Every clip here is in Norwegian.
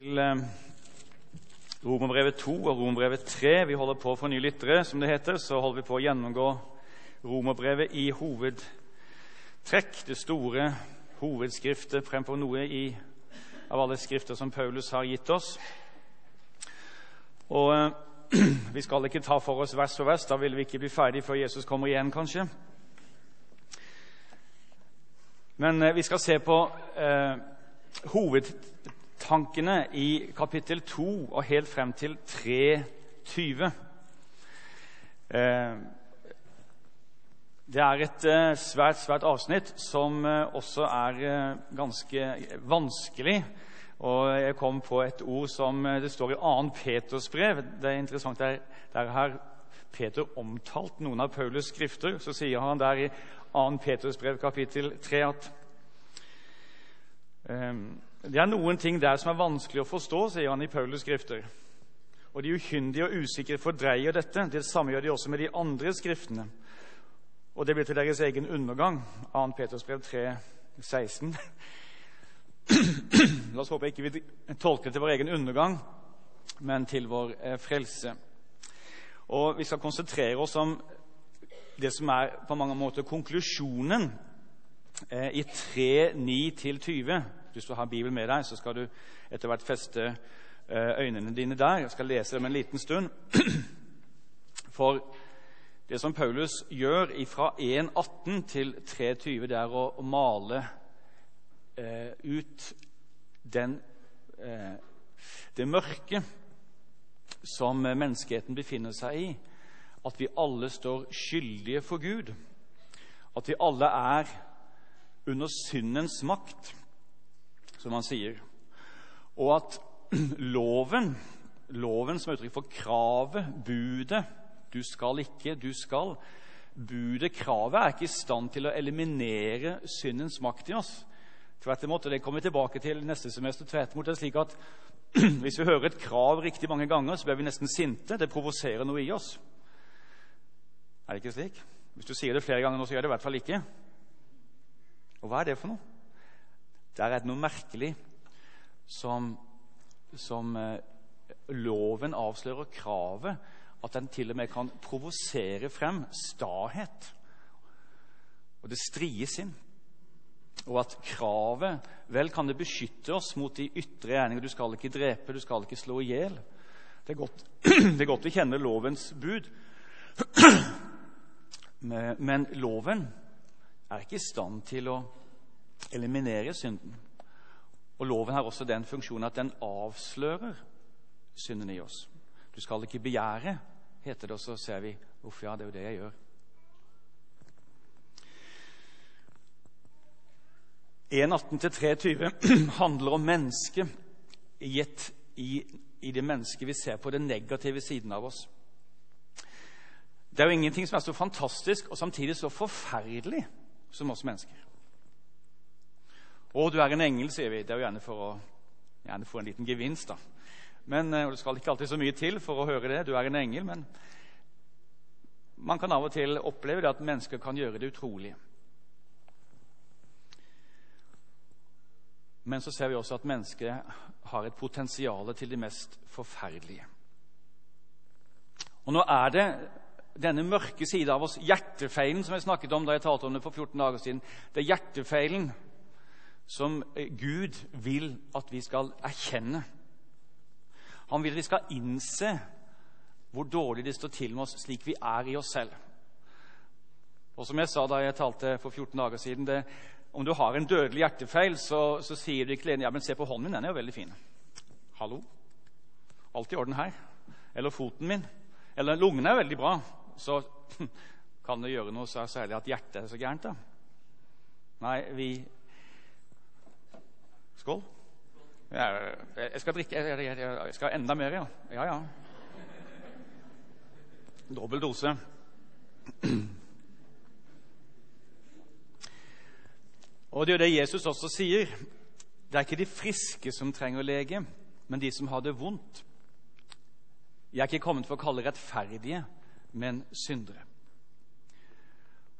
til eh, Romerbrevet 2 og Romerbrevet 3. Vi holder på for nye lyttere, som det heter. Så holder vi på å gjennomgå Romerbrevet i hovedtrekk. Det store hovedskriftet fremfor noe i, av alle skrifter som Paulus har gitt oss. Og eh, Vi skal ikke ta for oss vers for vers. Da vil vi ikke bli ferdig før Jesus kommer igjen, kanskje. Men eh, vi skal se på eh, hovedtankene i kapittel 2 og helt frem til 3.20. Eh, det er et eh, svært, svært avsnitt som eh, også er ganske vanskelig. Og jeg kom på et ord som det står i 2. Peters brev. Det er interessant. Der, der har Peter omtalt noen av Paulus' skrifter. Så sier han der i 2. Peters brev kapittel 3 at um, det er noen ting der som er vanskelig å forstå, sier han i Paulus' skrifter. Og de ukyndige og usikre fordreier dette. Det samme gjør de også med de andre skriftene. Og det blir til deres egen undergang. 2. Peters brev 3, 16. La oss håpe ikke vi tolker det til vår egen undergang, men til vår eh, frelse. Og Vi skal konsentrere oss om det som er på mange måter konklusjonen eh, i 3.9-20. Hvis du har Bibelen med deg, så skal du etter hvert feste eh, øynene dine der. Jeg skal lese dem en liten stund. For det som Paulus gjør fra 1.18 til 3.20, det er å, male eh, ut den, eh, det mørke som menneskeheten befinner seg i. At vi alle står skyldige for Gud. At vi alle er under syndens makt, som han sier. Og at loven, loven som er uttrykk for kravet, budet Du skal ikke, du skal. Budet, kravet, er ikke i stand til å eliminere syndens makt i oss. Tvert imot, og det kommer vi tilbake til neste semester. Tvert imot, det er slik at Hvis vi hører et krav riktig mange ganger, så blir vi nesten sinte. Det provoserer noe i oss. Er det ikke slik? Hvis du sier det flere ganger nå, så gjør det i hvert fall ikke. Og hva er det for noe? Der er det noe merkelig som, som eh, loven avslører kravet. At den til og med kan provosere frem stahet. Og det strie sinn. Og at kravet Vel kan det beskytte oss mot de ytre gjerninger. Du skal ikke drepe, du skal ikke slå i hjel. Det, det er godt vi kjenner lovens bud. Men loven er ikke i stand til å eliminere synden. Og loven har også den funksjonen at den avslører synden i oss. Du skal ikke begjære, heter det, og så ser vi uff, ja, det er jo det jeg gjør. 1.18-3.20 handler om mennesket gitt i, i det mennesket vi ser på den negative siden av oss. Det er jo ingenting som er så fantastisk og samtidig så forferdelig som oss mennesker. Å, du er en engel, sier vi. Det er jo gjerne for å gjerne få en liten gevinst. da. Men, og Det skal ikke alltid så mye til for å høre det. Du er en engel. Men man kan av og til oppleve det at mennesker kan gjøre det utrolige. Men så ser vi også at mennesket har et potensial til det mest forferdelige. Og nå er det denne mørke sida av oss, hjertefeilen, som jeg snakket om da jeg talte om det for 14 dager siden. Det er hjertefeilen som Gud vil at vi skal erkjenne. Han vil at vi skal innse hvor dårlig det står til med oss slik vi er i oss selv. Og som jeg sa da jeg talte for 14 dager siden det, Om du har en dødelig hjertefeil, så, så sier du ikke til ja, men se på hånden min, den er jo veldig fin. Hallo? Alt i orden her. Eller foten min. Eller lungene er veldig bra. Så kan det gjøre noe så særlig at hjertet er så gærent, da. Nei, vi Skål. Jeg skal drikke Jeg skal ha enda mer, ja. Ja, ja. Dobbel dose. Og det er jo det Jesus også sier. Det er ikke de friske som trenger lege, men de som har det vondt. Jeg er ikke kommet for å kalle rettferdige, men syndere.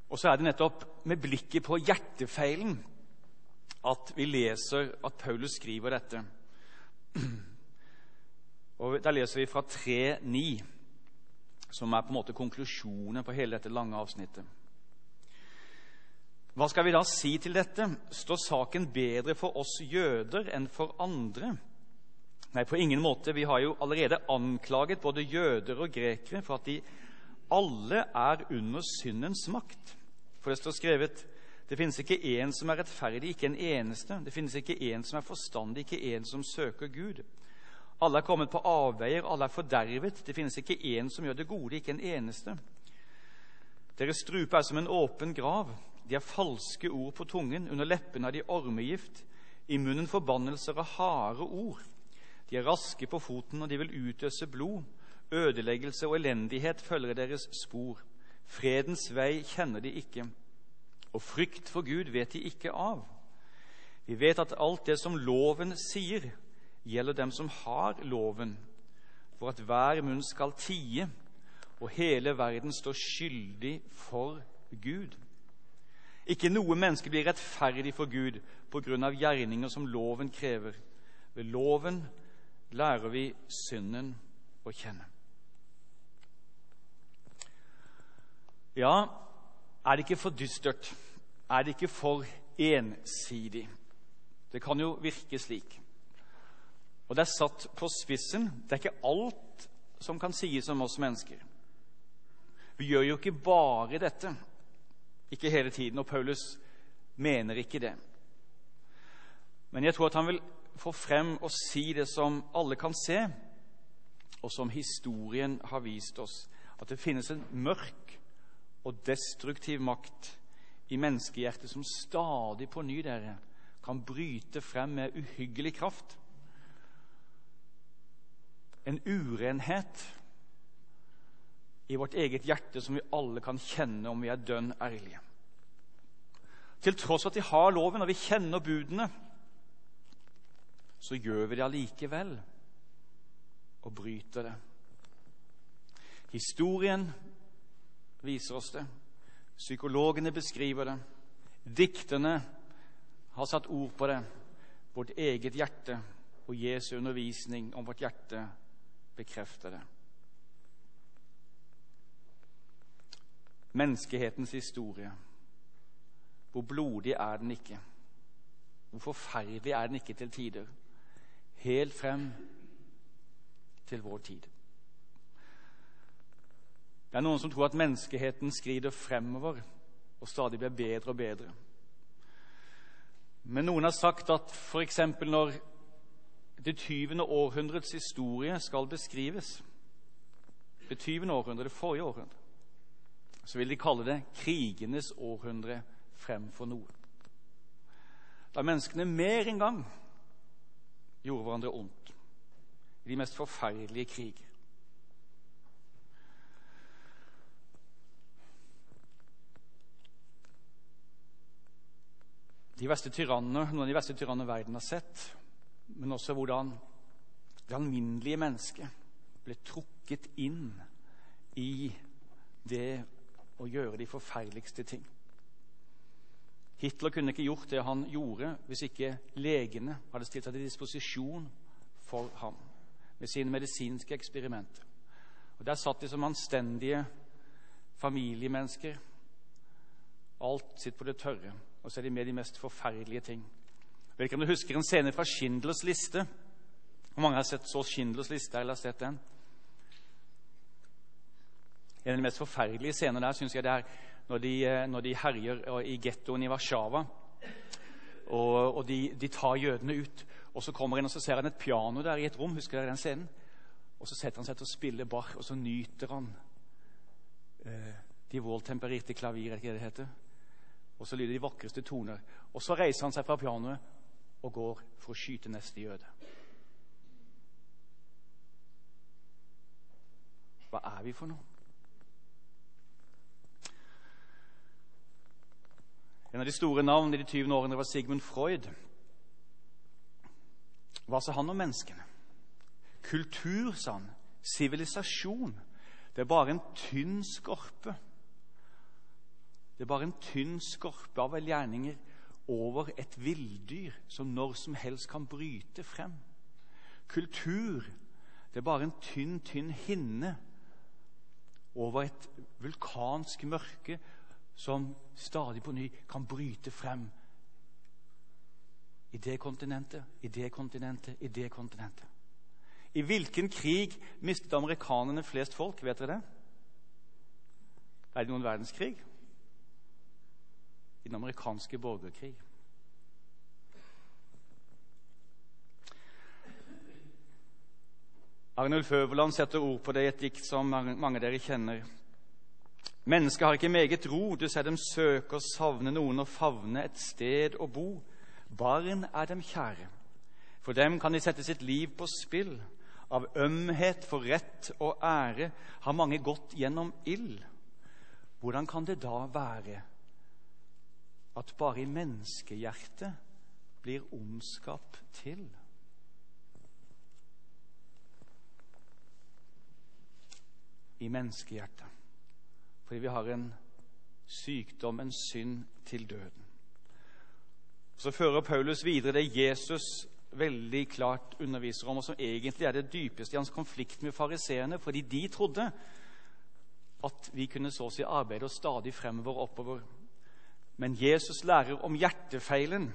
Og så er det nettopp med blikket på hjertefeilen at vi leser at Paulus skriver dette. Og Der leser vi fra 3.9, som er på en måte konklusjonen på hele dette lange avsnittet. Hva skal vi da si til dette? Står saken bedre for oss jøder enn for andre? Nei, på ingen måte. Vi har jo allerede anklaget både jøder og grekere for at de alle er under syndens makt. For det står skrevet det finnes ikke én som er rettferdig, ikke en eneste. Det finnes ikke én som er forstandig, ikke én som søker Gud. Alle er kommet på avveier, alle er fordervet. Det finnes ikke én som gjør det gode, ikke en eneste. Deres strupe er som en åpen grav. De har falske ord på tungen. Under leppene har de ormegift. I munnen forbannelser og harde ord. De er raske på foten, og de vil utøse blod. Ødeleggelse og elendighet følger deres spor. Fredens vei kjenner de ikke, og frykt for Gud vet de ikke av. Vi vet at alt det som loven sier, gjelder dem som har loven, for at hver munn skal tie, og hele verden står skyldig for Gud. Ikke noe menneske blir rettferdig for Gud på grunn av gjerninger som loven krever. Ved loven lærer vi synden å kjenne. Ja, er det ikke for dystert? Er det ikke for ensidig? Det kan jo virke slik. Og det er satt på spissen. Det er ikke alt som kan sies om oss mennesker. Vi gjør jo ikke bare dette. Ikke hele tiden. Og Paulus mener ikke det. Men jeg tror at han vil få frem og si det som alle kan se, og som historien har vist oss. At det finnes en mørk og destruktiv makt i menneskehjertet som stadig på ny dere kan bryte frem med uhyggelig kraft. En urenhet i vårt eget hjerte som vi alle kan kjenne om vi er dønn ærlige. Til tross for at vi har loven og vi kjenner budene, så gjør vi det allikevel og bryter det. Historien viser oss det. Psykologene beskriver det. Dikterne har satt ord på det. Vårt eget hjerte og Jesu undervisning om vårt hjerte bekrefter det. Menneskehetens historie. Hvor blodig er den ikke? Hvor forferdelig er den ikke til tider? Helt frem til vår tid. Det er noen som tror at menneskeheten skrider fremover og stadig blir bedre og bedre. Men noen har sagt at f.eks. når det 20. århundrets historie skal beskrives Det 20. århundre, det forrige århundre så vil de kalle det krigenes århundre fremfor noe. Da menneskene mer enn gang gjorde hverandre ondt i de mest forferdelige kriger. De verste tyrannene, Noen av de verste tyrannene verden har sett, men også hvordan det alminnelige mennesket ble trukket inn i det å gjøre de forferdeligste ting. Hitler kunne ikke gjort det han gjorde, hvis ikke legene hadde stilt seg til disposisjon for ham med sine medisinske eksperimenter. Og Der satt de som anstendige familiemennesker. Alt sitt på det tørre, og så er de med de mest forferdelige ting. Jeg vet ikke om du husker en scene fra Schindlers liste? Hvor mange har sett så Schindlers liste eller har sett den? En av de mest forferdelige scenene der synes jeg det er når de, eh, når de herjer i gettoen i Warszawa. Og, og de, de, tar jødene ut. Og Så kommer han og så ser han et piano der i et rom. Husker dere den scenen? Og Så setter han seg til å spille Bach, og så nyter han eh, de våltempererte klavir, er det det heter? Og så lyder de vakreste toner. Og så reiser han seg fra pianoet og går for å skyte neste jøde. Hva er vi for noe? En av de store navnene i de 20. årene var Sigmund Freud. Hva sa han om menneskene? Kultur, sa han. Sivilisasjon. Det er bare en tynn skorpe. Det er bare en tynn skorpe av velgjerninger over et villdyr som når som helst kan bryte frem. Kultur det er bare en tynn, tynn hinne over et vulkansk mørke som stadig på ny kan bryte frem i det kontinentet, i det kontinentet, i det kontinentet. I hvilken krig mistet amerikanerne flest folk? Vet dere det? Er det noen verdenskrig? I den amerikanske borgerkrig. Arnulf Øverland setter ord på det i et dikt som mange av dere kjenner. Mennesket har ikke meget ro, du ser dem søke og savne noen og favne et sted å bo. Barn er dem kjære. For dem kan de sette sitt liv på spill. Av ømhet for rett og ære har mange gått gjennom ild. Hvordan kan det da være at bare i menneskehjertet blir ondskap til? I menneskehjertet. Fordi vi har en sykdom, en synd, til døden. Så fører Paulus videre det Jesus veldig klart underviser om, og som egentlig er det dypeste i hans konflikt med fariseerne, fordi de trodde at vi kunne så å si arbeide oss stadig fremover og oppover. Men Jesus lærer om hjertefeilen.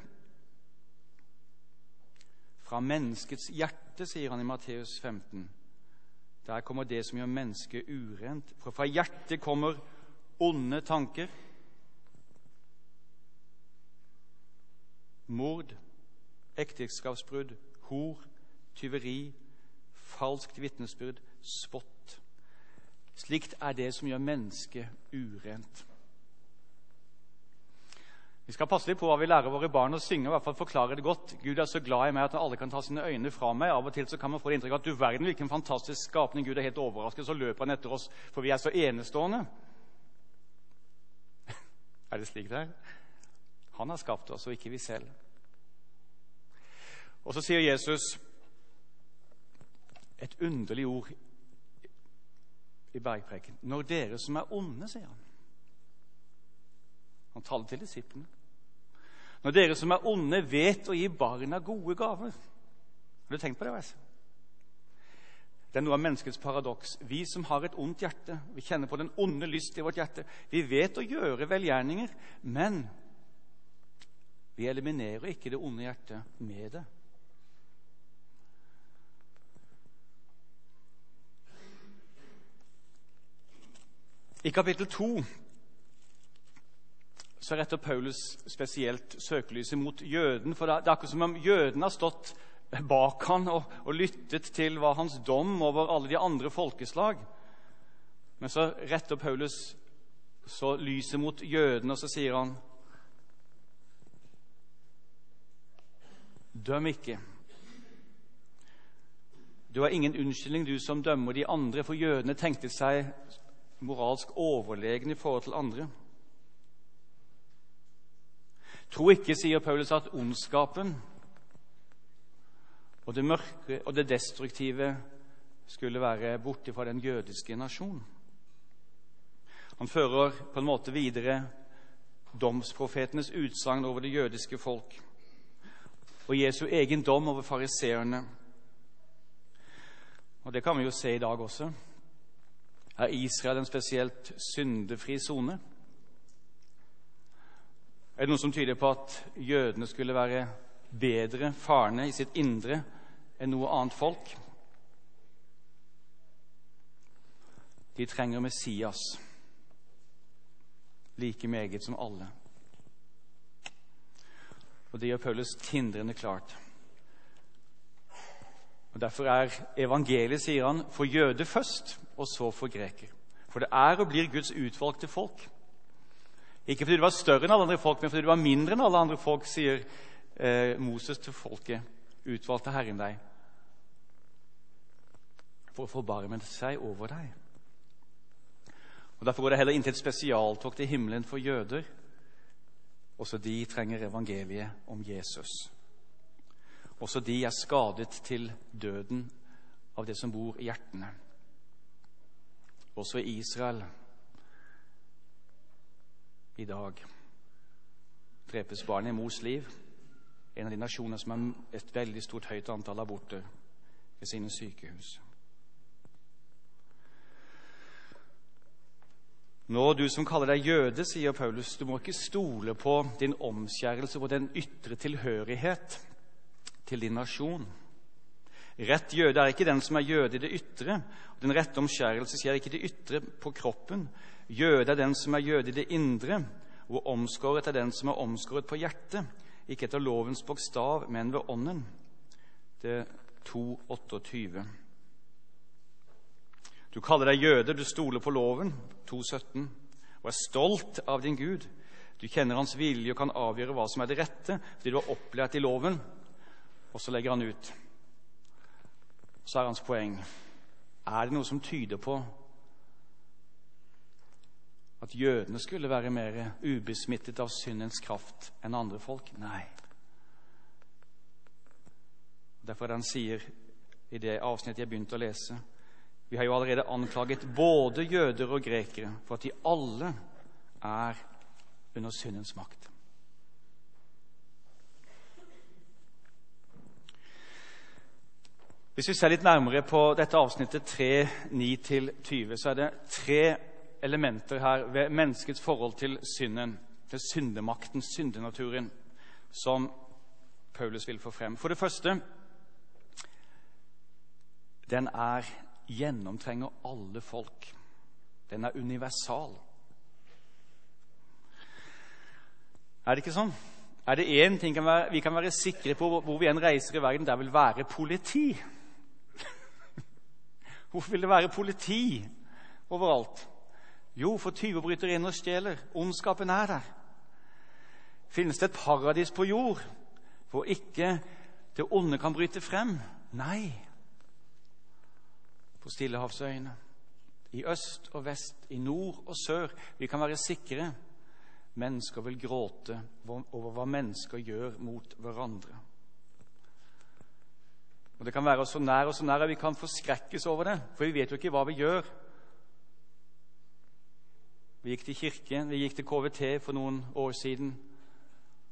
Fra menneskets hjerte, sier han i Matteus 15. Der kommer det som gjør mennesket urent. For fra hjertet kommer onde tanker mord, ekteskapsbrudd, hor, tyveri, falskt vitnesbyrd, spott. Slikt er det som gjør mennesket urent. Vi skal passe litt på hva vi lærer våre barn å synge. i hvert fall forklare det godt. Gud er så glad i meg at alle kan ta sine øyne fra meg. Av og til så kan man få det inntrykk at du verden hvilken fantastisk skapning. Gud er helt overrasket, så løper han etter oss, for vi er så enestående. er det slik det er? Han har skapt oss, og ikke vi selv. Og så sier Jesus et underlig ord i bergpreken. Når dere som er onde, sier han. Han taler til disiplene. Når dere som er onde, vet å gi barna gode gaver. Har du tenkt på det? Weiss? Det er noe av menneskets paradoks. Vi som har et ondt hjerte, vi kjenner på den onde lyst i vårt hjerte. Vi vet å gjøre velgjerninger, men vi eliminerer ikke det onde hjertet med det. I kapittel 2 så retter Paulus spesielt søkelyset mot jøden. For det er akkurat som om jøden har stått bak han og, og lyttet til hva hans dom over alle de andre folkeslag. Men så retter Paulus så lyset mot jødene, og så sier han Døm ikke. Du har ingen unnskyldning, du som dømmer de andre, for jødene tenkte seg moralsk overlegne i forhold til andre. Tro ikke, sier Paulus, at ondskapen og det mørke og det destruktive skulle være borte fra den jødiske nasjon. Han fører på en måte videre domsprofetenes utsagn over det jødiske folk og Jesu egen dom over fariseerne. Og Det kan vi jo se i dag også. Er Israel en spesielt syndefri sone? Er det noe som tyder på at jødene skulle være bedre farne i sitt indre enn noe annet folk? De trenger Messias like meget som alle. Og Det gjør Paulus tindrende klart. Og Derfor er evangeliet, sier han, for jøde først, og så for greker. For det er og blir Guds utvalgte folk. Ikke fordi du var større enn alle andre folk, men fordi du var mindre enn alle andre folk, sier eh, Moses til folket. Utvalgte Herren deg for å forbarme seg over deg. Og Derfor går det heller inn til et spesialtog til himmelen for jøder. Også de trenger evangeliet om Jesus. Også de er skadet til døden av det som bor i hjertene. Også i Israel i dag drepes barn i mors liv. En av de nasjonene som har et veldig stort høyt antall aborter. ved sine sykehus. Nå, du som kaller deg jøde, sier Paulus, du må ikke stole på din omskjærelse og den ytre tilhørighet til din nasjon. Rett jøde er ikke den som er jøde i det ytre. Den rette omskjærelse skjer ikke i det ytre på kroppen. Jøde er den som er jøde i det indre, og omskåret er den som er omskåret på hjertet, ikke etter lovens bokstav, men ved ånden. Det er 2.28. Du kaller deg jøde, du stoler på loven, 2.17, og er stolt av din Gud. Du kjenner hans vilje og kan avgjøre hva som er det rette, fordi du har opplært i loven. Og så legger han ut. Så er hans poeng Er det noe som tyder på at jødene skulle være mer ubesmittet av syndens kraft enn andre folk? Nei. Derfor er det han sier i det avsnittet jeg begynte å lese vi har jo allerede anklaget både jøder og grekere for at de alle er under syndens makt. Hvis vi ser litt nærmere på dette avsnittet 3, 9-20, så er det tre elementer her ved menneskets forhold til synden, til syndemakten, syndenaturen, som Paulus vil få frem. For det første den er gjennomtrenger alle folk. Den er universal. Er det ikke sånn? Er det én ting vi kan være sikre på hvor vi enn reiser i verden, det vil være politi? Hvorfor vil det være politi overalt? Jo, for tyver bryter inn og stjeler. Ondskapen er der. Finnes det et paradis på jord hvor ikke det onde kan bryte frem? Nei på Stillehavsøyene. I øst og vest, i nord og sør. Vi kan være sikre. Mennesker vil gråte over hva mennesker gjør mot hverandre. Og Det kan være så nær og så nær at vi kan forskrekkes over det, for vi vet jo ikke hva vi gjør. Vi gikk til kirken, vi gikk til KVT for noen år siden.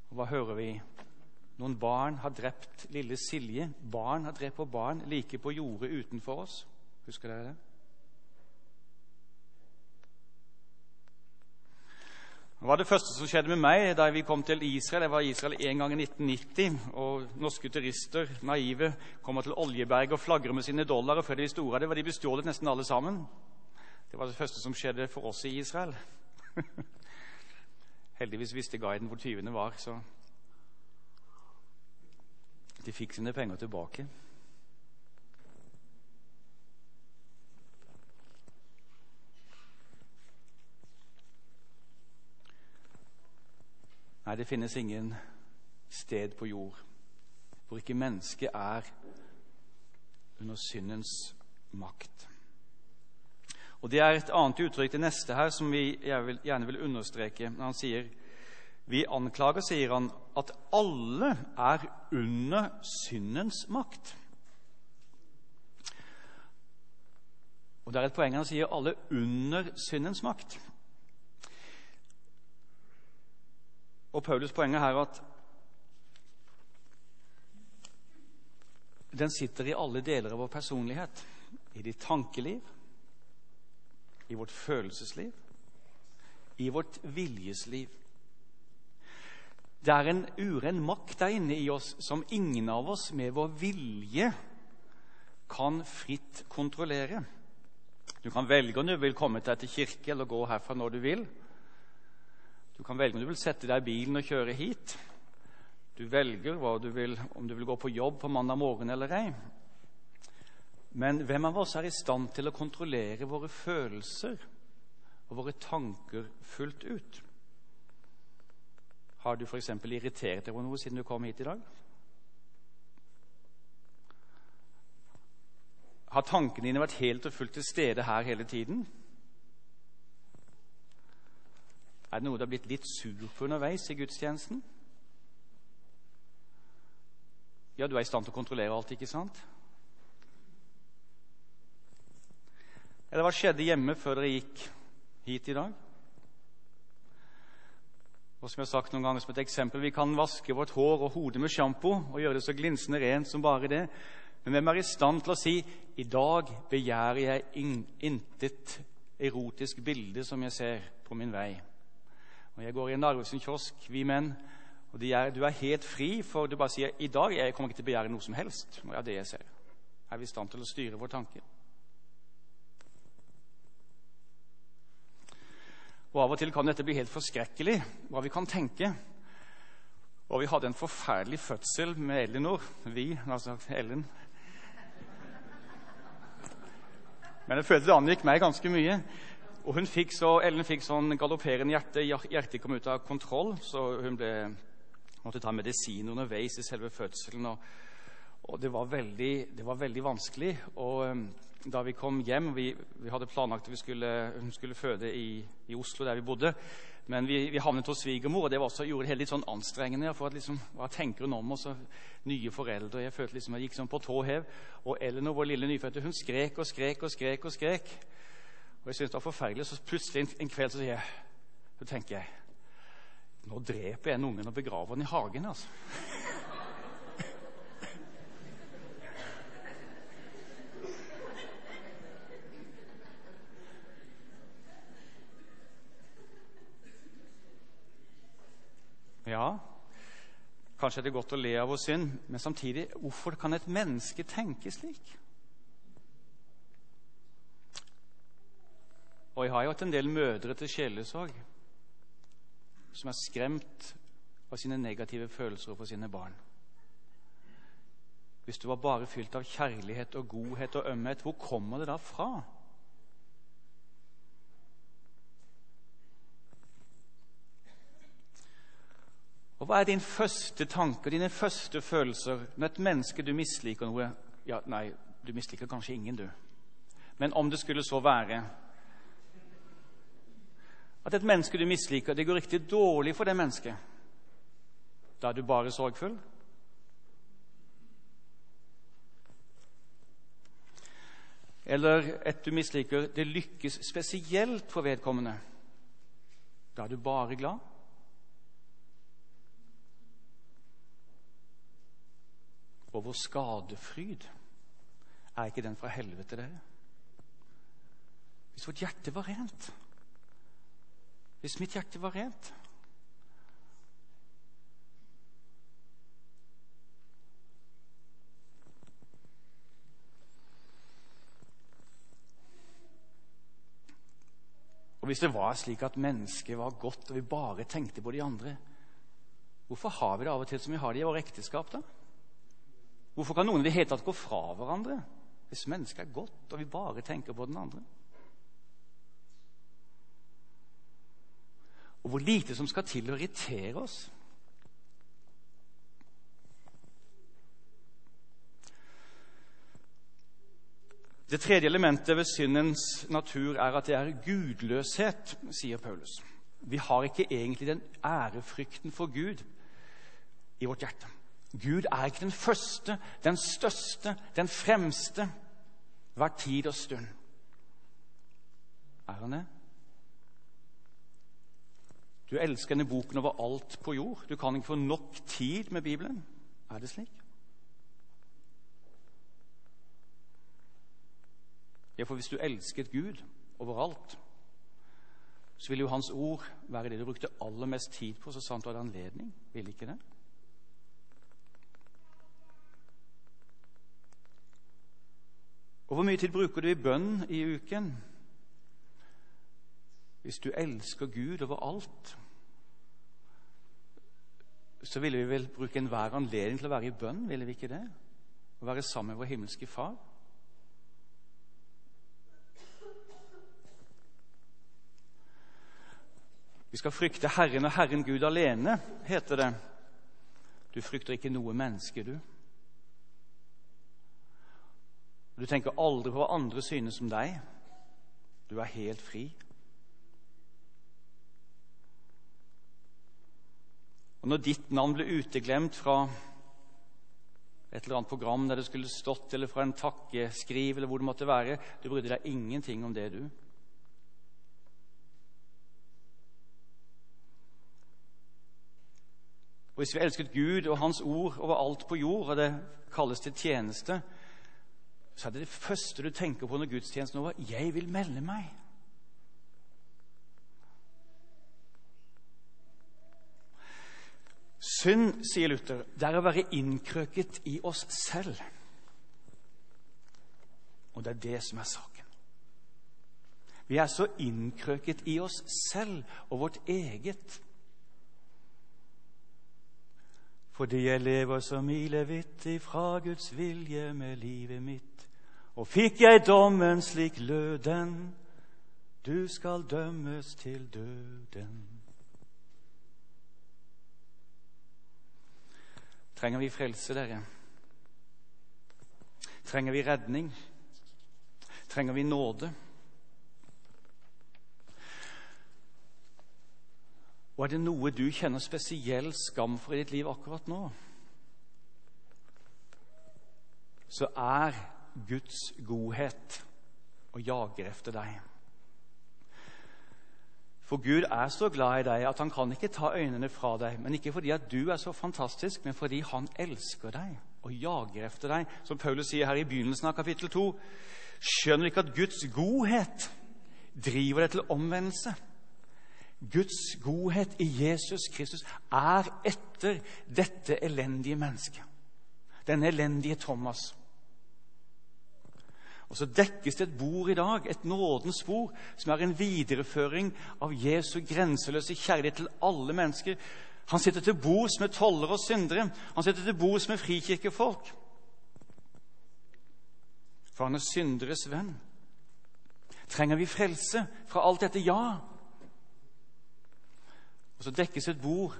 Og hva hører vi? Noen barn har drept lille Silje. Barn har drept på barn like på jordet utenfor oss. Husker dere det? Det var det første som skjedde med meg da vi kom til Israel. Jeg var i Israel en gang i 1990. og Norske turister, naive, kommer til Oljeberg og flagrer med sine dollar. og Før de store av det, var de bestjålet nesten alle sammen. Det var det første som skjedde for oss i Israel. Heldigvis visste guiden hvor tyvene var, så de fikk sine penger tilbake. Nei, det finnes ingen sted på jord hvor ikke mennesket er under syndens makt. Og Det er et annet uttrykk, det neste her, som vi gjerne vil understreke. når Han sier vi anklager, sier han, at alle er under syndens makt. Og Det er et poeng han sier alle under syndens makt. Og Paulus' poeng er her at den sitter i alle deler av vår personlighet. I ditt tankeliv, i vårt følelsesliv, i vårt viljesliv. Det er en uren makt der inne i oss som ingen av oss med vår vilje kan fritt kontrollere. Du kan velge om du vil komme deg til kirke eller gå herfra når du vil. Du kan velge om du vil sette deg i bilen og kjøre hit. Du velger du vil, om du vil gå på jobb på mandag morgen eller ei. Men hvem av oss er i stand til å kontrollere våre følelser og våre tanker fullt ut? Har du f.eks. irritert deg over noe siden du kom hit i dag? Har tankene dine vært helt og fullt til stede her hele tiden? Er det noe du har blitt litt sur på underveis i gudstjenesten? Ja, du er i stand til å kontrollere alt, ikke sant? Eller hva skjedde hjemme før dere gikk hit i dag? Og som jeg har sagt noen ganger som et eksempel, Vi kan vaske vårt hår og hode med sjampo og gjøre det så glinsende rent som bare det. Men hvem er i stand til å si i dag begjærer jeg in intet erotisk bilde som jeg ser på min vei? Og Jeg går i en Narvesen kiosk, vi menn, og er, du er helt fri, for du bare sier i dag jeg kommer ikke til å begjære noe som helst. når jeg det jeg ser. Er vi i stand til å styre vår tanke? Og Av og til kan dette bli helt forskrekkelig, hva vi kan tenke. Og vi hadde en forferdelig fødsel med Elinor. Vi, altså Ellen. Men jeg følte det angikk meg ganske mye. Og hun fikk så, Ellen fikk sånn galopperende hjerte. Hjertet kom ut av kontroll, så hun ble, måtte ta medisin underveis i selve fødselen. Og, og det, var veldig, det, var veldig, vanskelig. Og um, da vi kom hjem Vi, vi hadde planlagt at skulle, hun skulle føde i, i, Oslo, der vi bodde. Men vi, vi havnet hos svigermor, og det også, gjorde det hele litt sånn anstrengende. for at liksom, Hva tenker hun om oss? Nye foreldre. Jeg følte liksom jeg gikk sånn på tå hev. Og Eleanor, vår lille nyfødte, hun skrek og skrek og skrek. og skrek. Og jeg syntes det var forferdelig. Så plutselig en, en kveld så, sier jeg, så tenker jeg Nå dreper jeg en ungen og begraver den i hagen, altså. Ja, kanskje er det godt å le av vår synd, men samtidig, hvorfor kan et menneske tenke slik? Og jeg har jo hatt en del mødre til sjelesorg som er skremt av sine negative følelser for sine barn. Hvis du var bare fylt av kjærlighet og godhet og ømhet, hvor kommer det da fra? Og Hva er din første tanke, dine første følelser når et menneske du misliker noe ja, Nei, du misliker kanskje ingen, du. Men om det skulle så være at et menneske du misliker, det går riktig dårlig for det mennesket, da er du bare sorgfull? Eller et du misliker, det lykkes spesielt for vedkommende. Da er du bare glad? Og vår skadefryd, er ikke den fra helvete, dere? Hvis vårt hjerte var rent hvis mitt hjerte var rent. Og Hvis det var slik at mennesket var godt, og vi bare tenkte på de andre, hvorfor har vi det av og til som vi har det i våre ekteskap? da? Hvorfor kan noen i det hele tatt gå fra hverandre hvis mennesket er godt, og vi bare tenker på den andre? og hvor lite som skal til å irritere oss. Det tredje elementet ved syndens natur er at det er gudløshet, sier Paulus. Vi har ikke egentlig den ærefrykten for Gud i vårt hjerte. Gud er ikke den første, den største, den fremste hver tid og stund. Er han det? Du elsker denne boken over alt på jord. Du kan ikke få nok tid med Bibelen. Er det slik? Ja, for hvis du elsket Gud overalt, så ville jo Hans ord være det du brukte aller mest tid på så sant du hadde anledning. Vil ikke det? Og hvor mye tid bruker du i bønn i uken? Hvis du elsker Gud over alt, så ville vi vel bruke enhver anledning til å være i bønn, ville vi ikke det? Å være sammen med vår himmelske Far. Vi skal frykte Herren og Herren Gud alene, heter det. Du frykter ikke noe menneske, du. Du tenker aldri på hva andre synes om deg. Du er helt fri. Og når ditt navn ble uteglemt fra et eller annet program der det skulle stått, eller fra en takkeskriv, eller hvor det måtte være Du brydde deg ingenting om det, du. Og Hvis vi elsket Gud og Hans ord over alt på jord, og det kalles til tjeneste, så er det det første du tenker på når gudstjenesten er over. 'Jeg vil melde meg'. Synd, sier Luther, det er å være innkrøket i oss selv. Og det er det som er saken. Vi er så innkrøket i oss selv og vårt eget. Fordi jeg lever så milevidt ifra Guds vilje med livet mitt. Og fikk jeg dommen slik lød den, du skal dømmes til døden. Trenger vi frelse, dere? Trenger vi redning? Trenger vi nåde? Og er det noe du kjenner spesiell skam for i ditt liv akkurat nå, så er Guds godhet og jager efter deg. For Gud er så glad i deg at han kan ikke ta øynene fra deg. Men ikke fordi at du er så fantastisk, men fordi han elsker deg og jager efter deg. Som Paulus sier her i begynnelsen av kapittel 2. Skjønner du ikke at Guds godhet driver deg til omvendelse? Guds godhet i Jesus Kristus er etter dette elendige mennesket. Denne elendige Thomas. Og Så dekkes det et bord i dag, et nådens bord, som er en videreføring av Jesu grenseløse kjærlighet til alle mennesker. Han sitter til bords med tollere og syndere. Han sitter til bords med frikirkefolk. For han er synderes venn. Trenger vi frelse fra alt dette? Ja. Og så dekkes et bord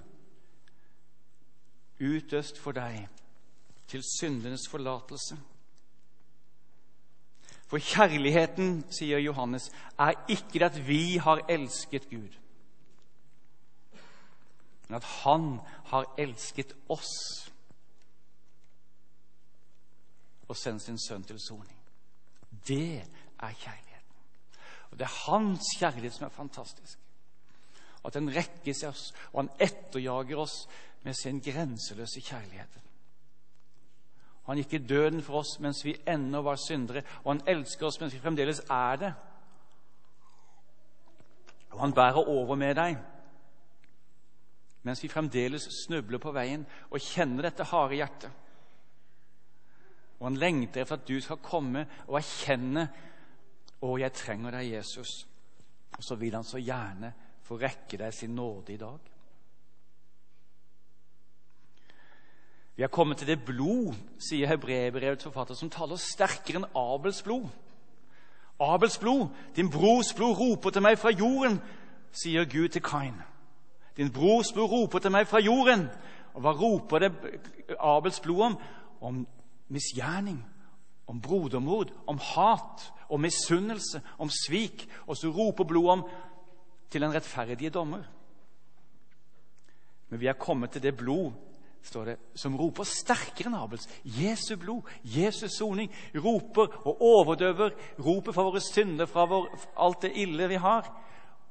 utøst for deg til syndenes forlatelse. For kjærligheten, sier Johannes, er ikke det at vi har elsket Gud, men at Han har elsket oss og sendt sin sønn til soning. Det er kjærligheten. Og det er hans kjærlighet som er fantastisk at den rekkes oss, og han etterjager oss med sin grenseløse kjærlighet. Han gikk i døden for oss mens vi ennå var syndere, og han elsker oss mens vi fremdeles er det. Og han bærer over med deg mens vi fremdeles snubler på veien og kjenner dette harde hjertet. Og han lengter etter at du skal komme og erkjenne 'Å, jeg trenger deg, Jesus'. Og så vil han så gjerne få rekke deg sin nåde i dag. Vi har kommet til det blod, sier hebreerbrevets forfatter, som taler sterkere enn Abels blod. Abels blod, din brors blod, roper til meg fra jorden, sier Gud til Kain. Din brors blod roper til meg fra jorden. Og hva roper det Abels blod om? Om misgjerning, om brodermord, om hat, om misunnelse, om svik. Og så roper blodet om til den rettferdige dommer. Men vi er kommet til det blod står det, som roper sterkere enn Abels. Jesu blod, Jesus soning, roper og overdøver ropet for våre synder, fra vår, alt det ille vi har.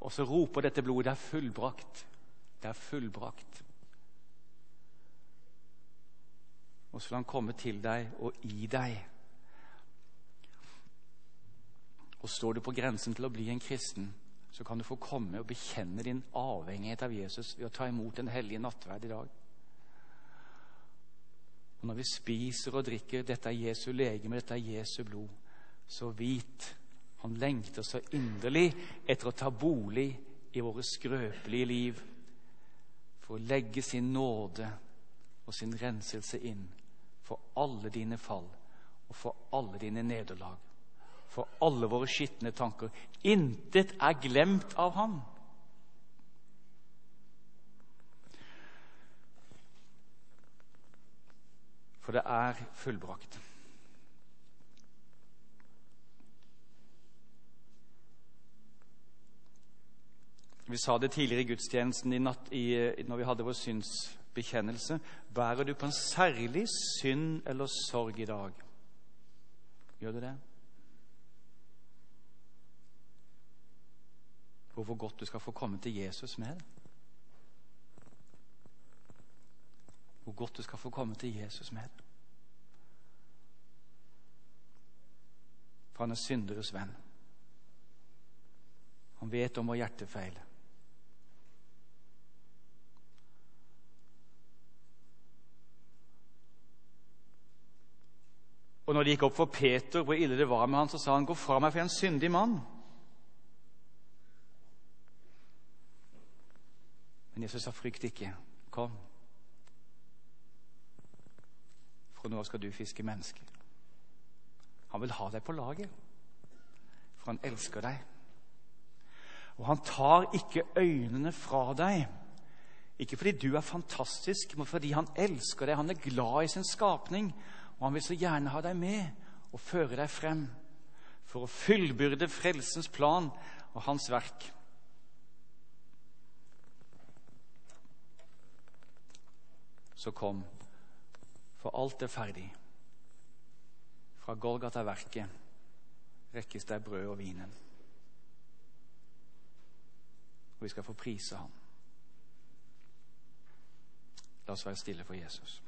Og så roper dette blodet det er fullbrakt. Det er fullbrakt. Og så vil han komme til deg og i deg. Og står du på grensen til å bli en kristen, så kan du få komme og bekjenne din avhengighet av Jesus ved å ta imot den hellige nattverd i dag. Og Når vi spiser og drikker dette er Jesu legeme, dette er Jesu blod, så vit han lengter så inderlig etter å ta bolig i våre skrøpelige liv for å legge sin nåde og sin renselse inn for alle dine fall og for alle dine nederlag for alle våre skitne tanker. Intet er glemt av ham. For det er fullbrakt. Vi sa det tidligere i gudstjenesten i natt, i, når vi hadde vår synsbekjennelse. Bærer du på en særlig synd eller sorg i dag? Gjør du det? og hvor godt du skal få komme til Jesus med det. Hvor godt du skal få komme til Jesus med det. for han er synderes venn. Han vet om vår hjertefeil. Og når det gikk opp for Peter hvor ille det var med han, så sa han, 'Gå fra meg, for jeg er en syndig mann'. Men Jesus sa, 'Frykt ikke. Kom.' For nå skal du fiske mennesker. Han vil ha deg på laget, for han elsker deg. Og han tar ikke øynene fra deg. Ikke fordi du er fantastisk, men fordi han elsker deg. Han er glad i sin skapning. Og han vil så gjerne ha deg med og føre deg frem for å fullbyrde frelsens plan og hans verk. Så kom, for alt er ferdig. Fra Golgata-verket rekkes deg brød og vinen. Og vi skal få prise ham. La oss være stille for Jesus.